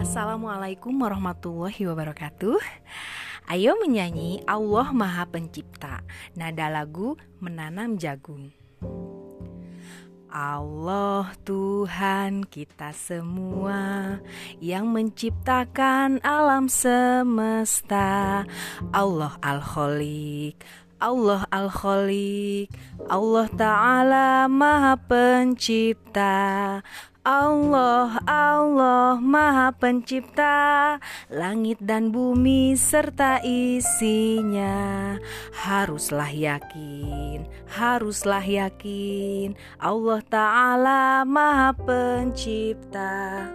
Assalamualaikum warahmatullahi wabarakatuh. Ayo menyanyi Allah Maha Pencipta. Nada lagu Menanam Jagung. Allah Tuhan kita semua yang menciptakan alam semesta. Allah Al-Kholik Allah Al-Kholik Allah Ta'ala Maha Pencipta Allah, Allah Maha Pencipta langit dan bumi serta isinya. Haruslah yakin, haruslah yakin, Allah Ta'ala Maha Pencipta.